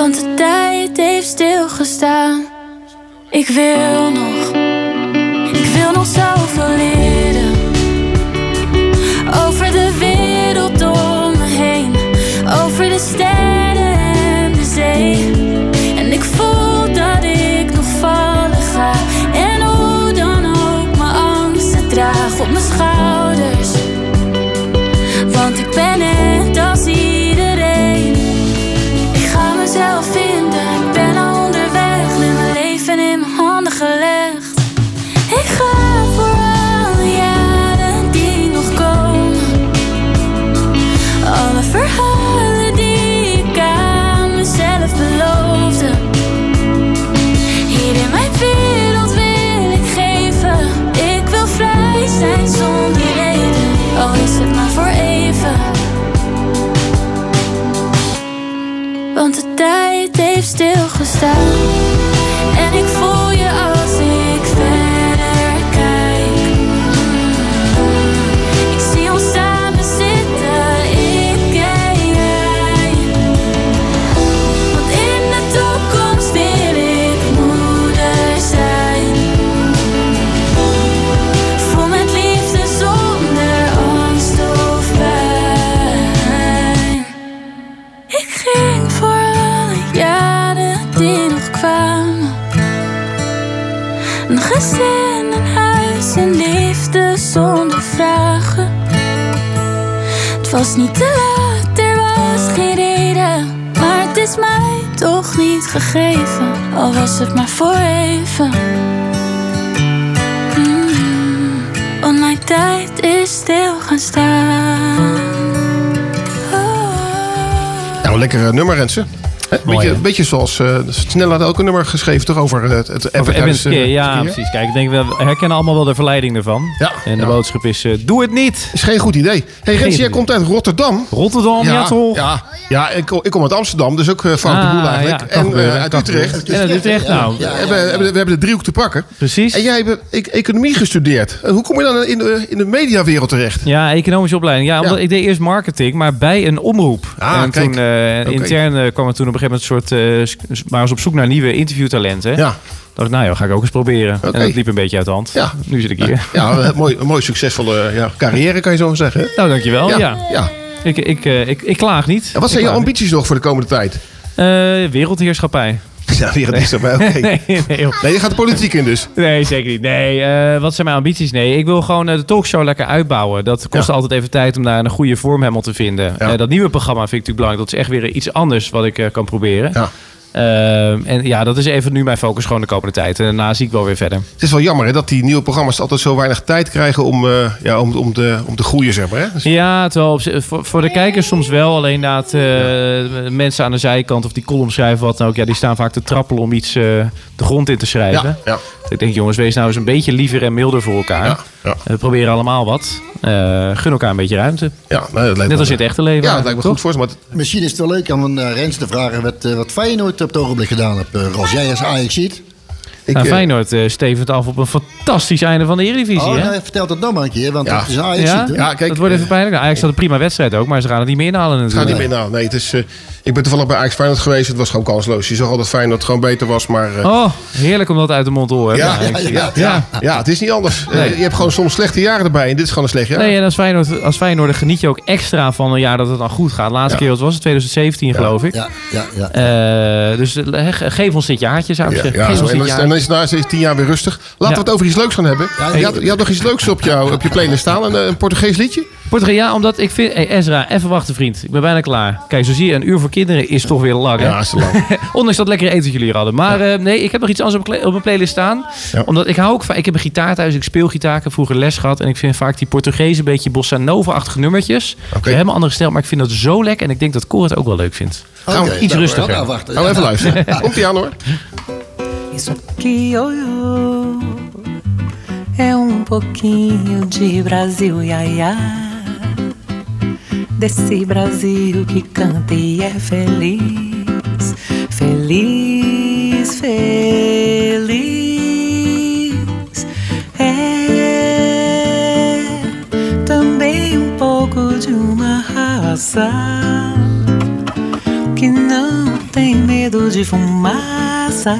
Want de tijd heeft stilgestaan. Ik wil nog, ik wil nog zoveel leren. Nou, lekker eh, nummer, Rensen. Beetje, hè? beetje zoals uh, Snelle had ook een nummer geschreven toch over het, het eh, Keer, ja, verkeer? precies. Kijk, ik denk, we herkennen allemaal wel de verleiding ervan. Ja, en de ja. boodschap is, eh, doe het niet. Is geen goed idee. Hey, Rens, jij komt uit Rotterdam. Rotterdam, ja, toch? Ja, ja ik, kom- ik kom uit Amsterdam, dus ook uh, foute Ah, boel eigenlijk. ja, kan en eh, uit Utrecht. gebeuren. En uit Utrecht, nou. We, hebben, we hebben- we hebben de driehoek te pakken. Precies. En jij hebt e- economie gestudeerd. Hoe kom je dan in de, in de mediawereld terecht? Ja, economische opleiding. Ja, omdat Ja. ik deed eerst marketing, maar bij een omroep. Ah, en kijk. toen eh, intern eh, kwam er toen op een gegeven moment een soort... eh, s- waren ze op zoek naar nieuwe interviewtalenten. Ja. dacht ik, nou ja, ga ik ook eens proberen. En dat liep een beetje uit de hand. Ja. Nu zit ik hier. Ja, een mooi, een mooi succesvolle ja, carrière kan je zo zeggen. Nou, dankjewel. Ja. Ja, ja. Ik, ik, eh, ik, ik klaag niet. En wat zijn je ambities nog voor de komende tijd? Eh, wereldheerschappij. Ja, erbij. Oké. Nee, nee, je gaat de politiek in dus. Nee, zeker niet. Nee, eh, wat zijn mijn ambities? Nee, ik wil gewoon de talkshow lekker uitbouwen. Dat kost Ja. altijd even tijd om daar een goede vorm helemaal te vinden. Ja. Dat nieuwe programma vind ik natuurlijk belangrijk. Dat is echt weer iets anders wat ik kan proberen. Ja. Ehm, en ja, dat is even nu mijn focus gewoon de komende tijd. En daarna zie ik wel weer verder. Het is wel jammer hè, dat die nieuwe programma's altijd zo weinig tijd krijgen om, eh, ja, om, om, te, om te groeien, zeg maar. Hè? Dus- Ja, terwijl op voor, voor de kijkers soms wel. Alleen dat mensen aan de zijkant of die column schrijven wat dan ook. Ja, die staan vaak te trappelen om iets eh, de grond in te schrijven. Ja, ja. Ik denk, jongens, wees nou eens een beetje liever en milder voor elkaar. Ja, ja. We proberen allemaal wat. Eh, gun elkaar een beetje ruimte. Ja, nou, dat lijkt Net me- als in het echte leven. Ja, dat lijkt me toch? goed voor ze. Maar Misschien is het wel leuk om een Rens te vragen wat, eh, wat Feyenoord op het ogenblik gedaan hebt. Ros, jij als Ajax ziet. ik, nou, eh, Feyenoord eh, stevend af op een fantastisch einde van de Eredivisie. Oh, hè? nou, vertel dat dan maar een keer, want Ja. het is een Ajax ja? ziet. Ja, kijk, dat wordt even pijnlijk. Nou, Ajax had een prima wedstrijd ook, maar ze gaan het niet meer inhalen Het gaat natuurlijk. niet meer nou. Nee, het is, eh, ik ben toevallig bij Ajax Feyenoord geweest. Het was gewoon kansloos. Je zag al dat Feyenoord gewoon beter was. Maar eh, Oh, heerlijk om dat uit de mond te horen. ja, Ja, ja, ja, ja, ja, het is niet anders. Eh, je hebt gewoon soms slechte jaren erbij. En dit is gewoon een slecht jaar. Nee, en als Feyenoord, als Feyenoord geniet je ook extra van een jaar dat het dan goed gaat. Laatste Ja. keer, wat was het? 2017 geloof ik. Ja, ja, ja. Eh, dus ge- geef ons dit jaartje, zou ik Ja, zeggen. ja, geef zo. ons en, dit dan is, jaar. en dan is het na deze tien jaar weer rustig. Laten Ja. we het over iets leuks gaan hebben. Ja, je, had, je had nog iets leuks op, jou, op je playlist staan. Een, een Portugees liedje? Portugal, ja, omdat ik vind... Hey, Ezra, even wachten vriend. Ik ben bijna klaar. Kijk, zo zie je, een uur voor kinderen is toch weer lang, hè? Ja, is lang. Ondanks dat lekkere eten jullie hier hadden. Maar eh, nee, ik heb nog iets anders op, mijn kle- op mijn playlist staan. Ja. Omdat ik hou ook van... Ik heb een gitaar thuis, ik speel gitaar. Ik heb vroeger les gehad. En ik vind vaak die Portugees een beetje bossa nova-achtige nummertjes. Oké. Een helemaal andere stijl, maar ik vind dat zo lekker. En ik denk dat Cor het ook wel leuk vindt. Gaan we iets nou, rustiger. we gaan we even luisteren. Komt ie aan hoor. Isso aqui, oh, oh, é um pouquinho de Brasil, ia, ia. Desse Brasil que canta e é feliz, feliz, feliz. É também um pouco de uma raça que não tem medo de fumaça,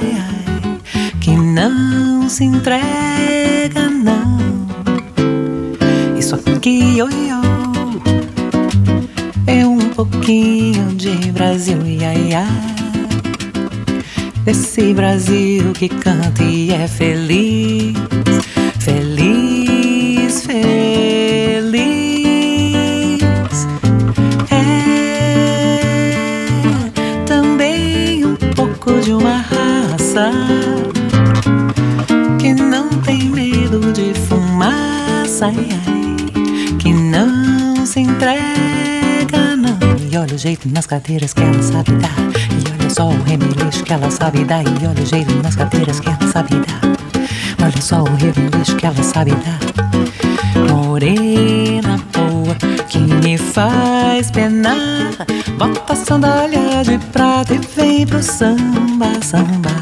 que não se entrega, não. Isso aqui, oi, oi, é um pouquinho de Brasil, ia, ia. Desse Brasil que canta e é feliz, feliz, feliz. É também um pouco de uma raça que não tem medo de fumaça, que não se entrega, olha o jeito nas cadeiras que ela sabe dar. E olha só o remeleixo que ela sabe dar. E olha o jeito nas cadeiras que ela sabe dar. Olha só o remeleixo que ela sabe dar. Morena boa que me faz penar. Bota a sandália de prata e vem pro samba, samba.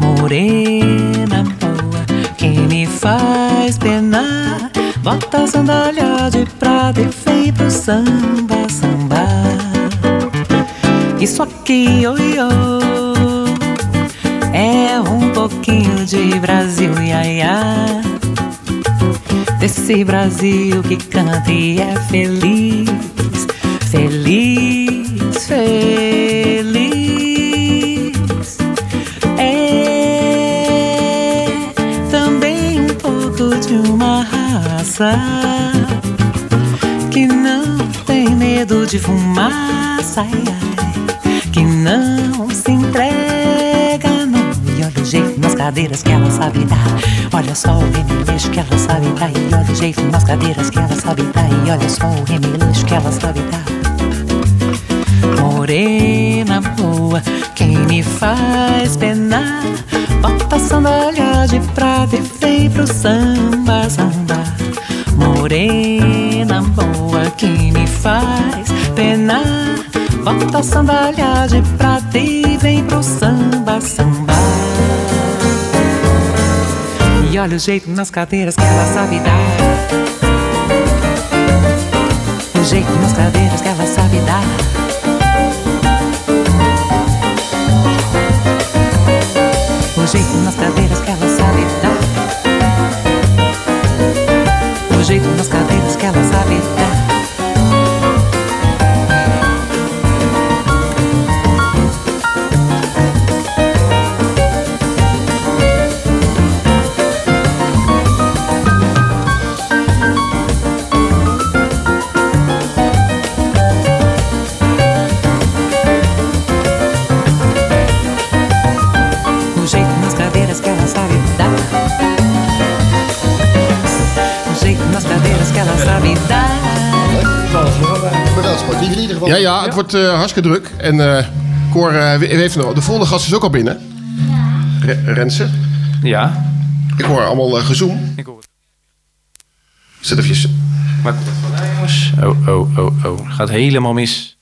Morena boa que me faz penar. Bota a sandália de prata e vem pro samba, samba. Isso aqui, oi, oi, é um pouquinho de Brasil, ia, ia. Desse Brasil que canta e é feliz, feliz, feliz. É também dançar. Que não tem medo de fumaça. Que não se entrega, não. E olha o jeito nas cadeiras que ela sabe dar. Olha só o remeleixo que ela sabe dar. E olha o jeito nas cadeiras que ela sabe dar. E olha só o remeleixo que ela sabe dar. Morena boa, quem me faz penar? Bota a sandália de prata e vem pro samba, samba. Morena boa, quem me faz penar? Bota a sandália de prata e vem pro samba, samba. E olha o jeito nas cadeiras que ela sabe dar. O jeito nas cadeiras que ela sabe dar. Ja, ja, het wordt eh, hartstikke druk. En eh Cor, eh, we- heeft nog, de volgende gast is ook al binnen. Re- Rensen. Ja. Ik hoor allemaal eh, gezoem. Ik hoor het. Zet even... Maar komt het vandaan, jongens? Oh, oh, oh, oh. Gaat helemaal mis.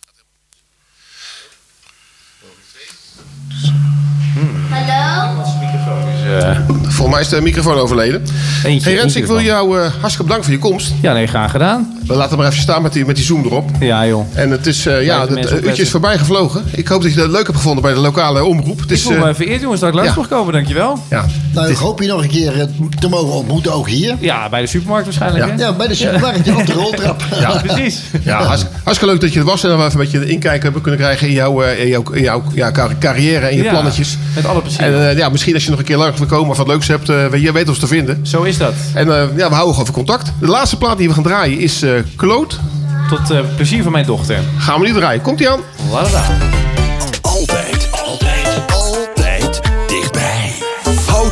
Volgens mij is de microfoon overleden. hey Rens, eentje ik wil jou eh, hartstikke bedanken voor je komst. Ja, nee, graag gedaan. We laten maar even staan met die, met die zoom erop. Ja, joh. En het is, eh, ja, het uurtje is voorbij gevlogen. Ik hoop dat je het leuk hebt gevonden bij de lokale omroep. Het Ik is, voel eh, me vereerd, jongens, dat ik langs ja. mag komen. Dankjewel. Ja. Nou, ik hoop je nog een keer eh, te mogen ontmoeten, ook hier. Ja, bij de supermarkt waarschijnlijk, Ja, hè? ja bij de supermarkt, op de roltrap. Ja, precies. Ja, hartst- hartstikke leuk dat je er was en dat we even een beetje een inkijk hebben kunnen krijgen in jouw, eh, in jouw, in jouw ja, car- carrière en je Ja, plannetjes. met alle plezier. En eh, ja, misschien als je nog een keer langs wil komen of wat leuks hebt, eh, je weet ons te vinden. Zo is dat. En eh, ja, we houden gewoon contact. De laatste plaat die we gaan draaien is eh Kloot. Tot eh, plezier van mijn dochter. Gaan we nu draaien. Komt ie aan? Ladada.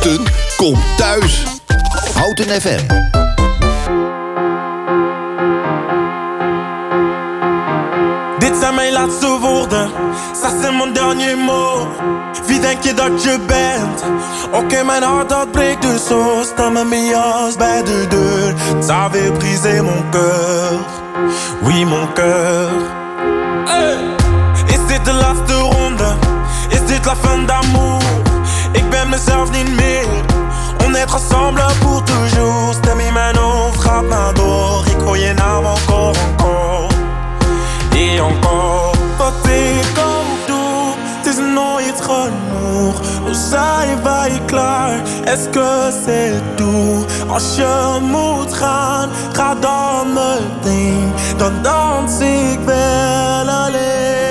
Houten komt thuis. Houten FM. Dit zijn mijn laatste woorden, ça c'est mon dernier mot. Wie denk je dat je bent? Oké, mijn hart dat breekt dus zo. Sta met mijn jas bij de deur. Ça avait brisé mon cœur. Oui, mon cœur. Hey. Is dit de laatste ronde? Is dit la fin d'amour? On est ensemble pour toujours. Gaat maar door. Ik hoor je naam encore, encore. Et encore, wat ik ook doe, het is nooit genoeg. Hoe zijn wij klaar? Est-ce que c'est tout? Als je moet gaan, ga dan meteen. Dan dans ik wel alleen.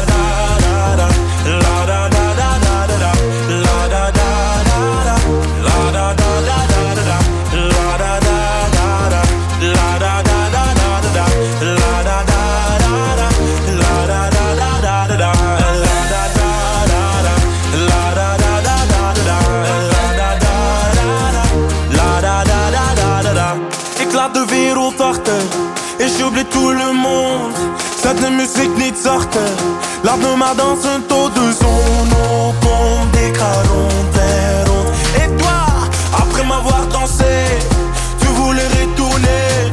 Zet de muziek niet zachter. Laat me maar dansen tot de zon opkomt. Ik ga rond. Et toi, après m'avoir dansé, tu voulais retourner.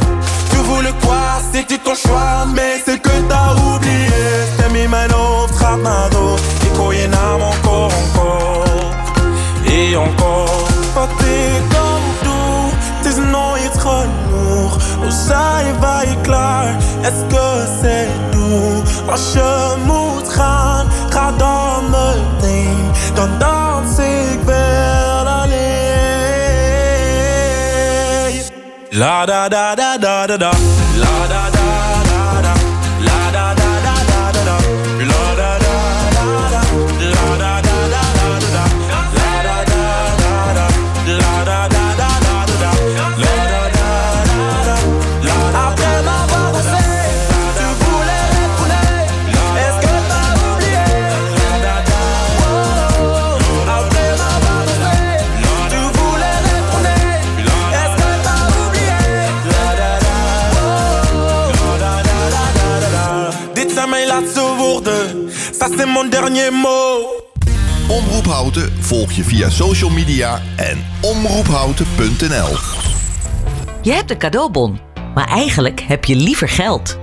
Tu voulais quoi? C'était ton choix, mais c'est que t'as oublié. Stem in mijn hoofd gaat naar door. Ik hoor je encore, encore. Et encore. Wat ik ook doe, het is nooit genoeg. Hoe zijn wij klaar? Est-ce que c'est? Als je moet gaan, ga dan meteen. Dan dans ik wel alleen. La da da da da da da. La da da Houten volg je via social media en omroephouten.nl. Je hebt een cadeaubon, maar eigenlijk heb je liever geld.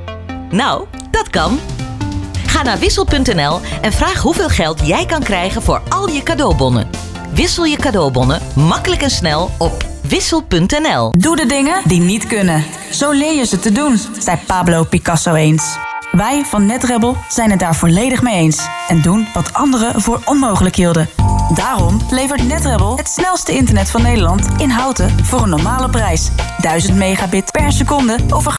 Nou, dat kan. Ga naar wissel.nl en vraag hoeveel geld jij kan krijgen voor al je cadeaubonnen. Wissel je cadeaubonnen makkelijk en snel op wissel.nl. Doe de dingen die niet kunnen. Zo leer je ze te doen, zei Pablo Picasso eens. Wij van NetRebel zijn het daar volledig mee eens. En doen wat anderen voor onmogelijk hielden. Daarom levert NetRebel het snelste internet van Nederland in houten voor een normale prijs. 1000 megabit per seconde over